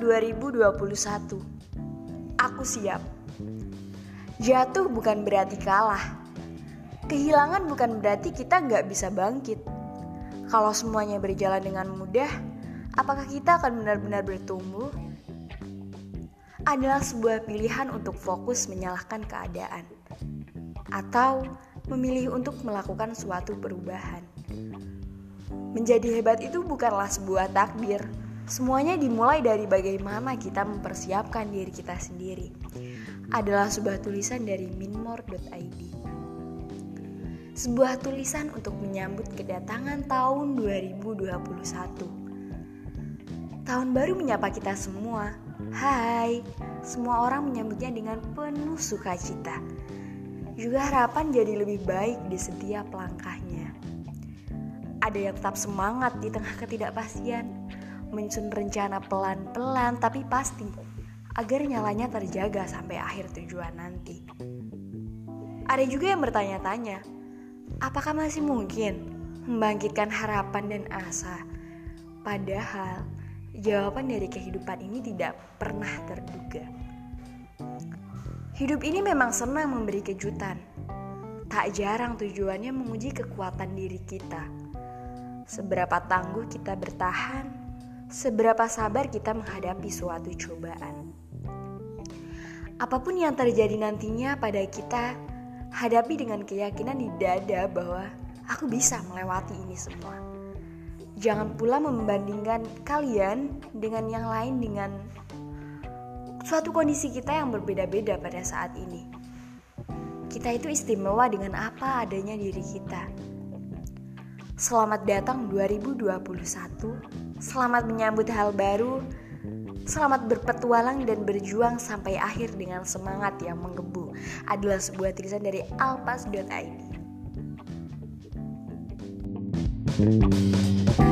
2021 Aku siap. Jatuh bukan berarti kalah. Kehilangan bukan berarti kita nggak bisa bangkit. Kalau semuanya berjalan dengan mudah Apakah kita akan benar-benar bertumbuh? Adalah sebuah pilihan untuk fokus menyalahkan keadaan Atau memilih untuk melakukan suatu perubahan. Menjadi hebat itu bukanlah sebuah takdir, Semuanya dimulai dari bagaimana kita mempersiapkan diri kita sendiri. Adalah sebuah tulisan dari minmore.id. Sebuah tulisan untuk menyambut kedatangan tahun 2021. Tahun baru menyapa kita semua. Hai, semua orang menyambutnya dengan penuh sukacita. Juga harapan jadi lebih baik di setiap langkahnya. Ada yang tetap semangat di tengah ketidakpastian menyusun rencana pelan-pelan tapi pasti agar nyalanya terjaga sampai akhir tujuan nanti. Ada juga yang bertanya-tanya, apakah masih mungkin membangkitkan harapan dan asa? Padahal jawaban dari kehidupan ini tidak pernah terduga. Hidup ini memang senang memberi kejutan. Tak jarang tujuannya menguji kekuatan diri kita. Seberapa tangguh kita bertahan, seberapa sabar kita menghadapi suatu cobaan. Apa pun yang terjadi nantinya pada kita, hadapi dengan keyakinan di dada bahwa aku bisa melewati ini semua. Jangan pula membandingkan kalian dengan yang lain dengan suatu kondisi kita yang berbeda-beda pada saat ini. Kita itu istimewa dengan apa adanya diri kita. Selamat datang 2021 Selamat menyambut hal baru. Selamat berpetualang dan berjuang sampai akhir dengan semangat yang menggebu. Adalah sebuah tulisan dari alpas.id. thank you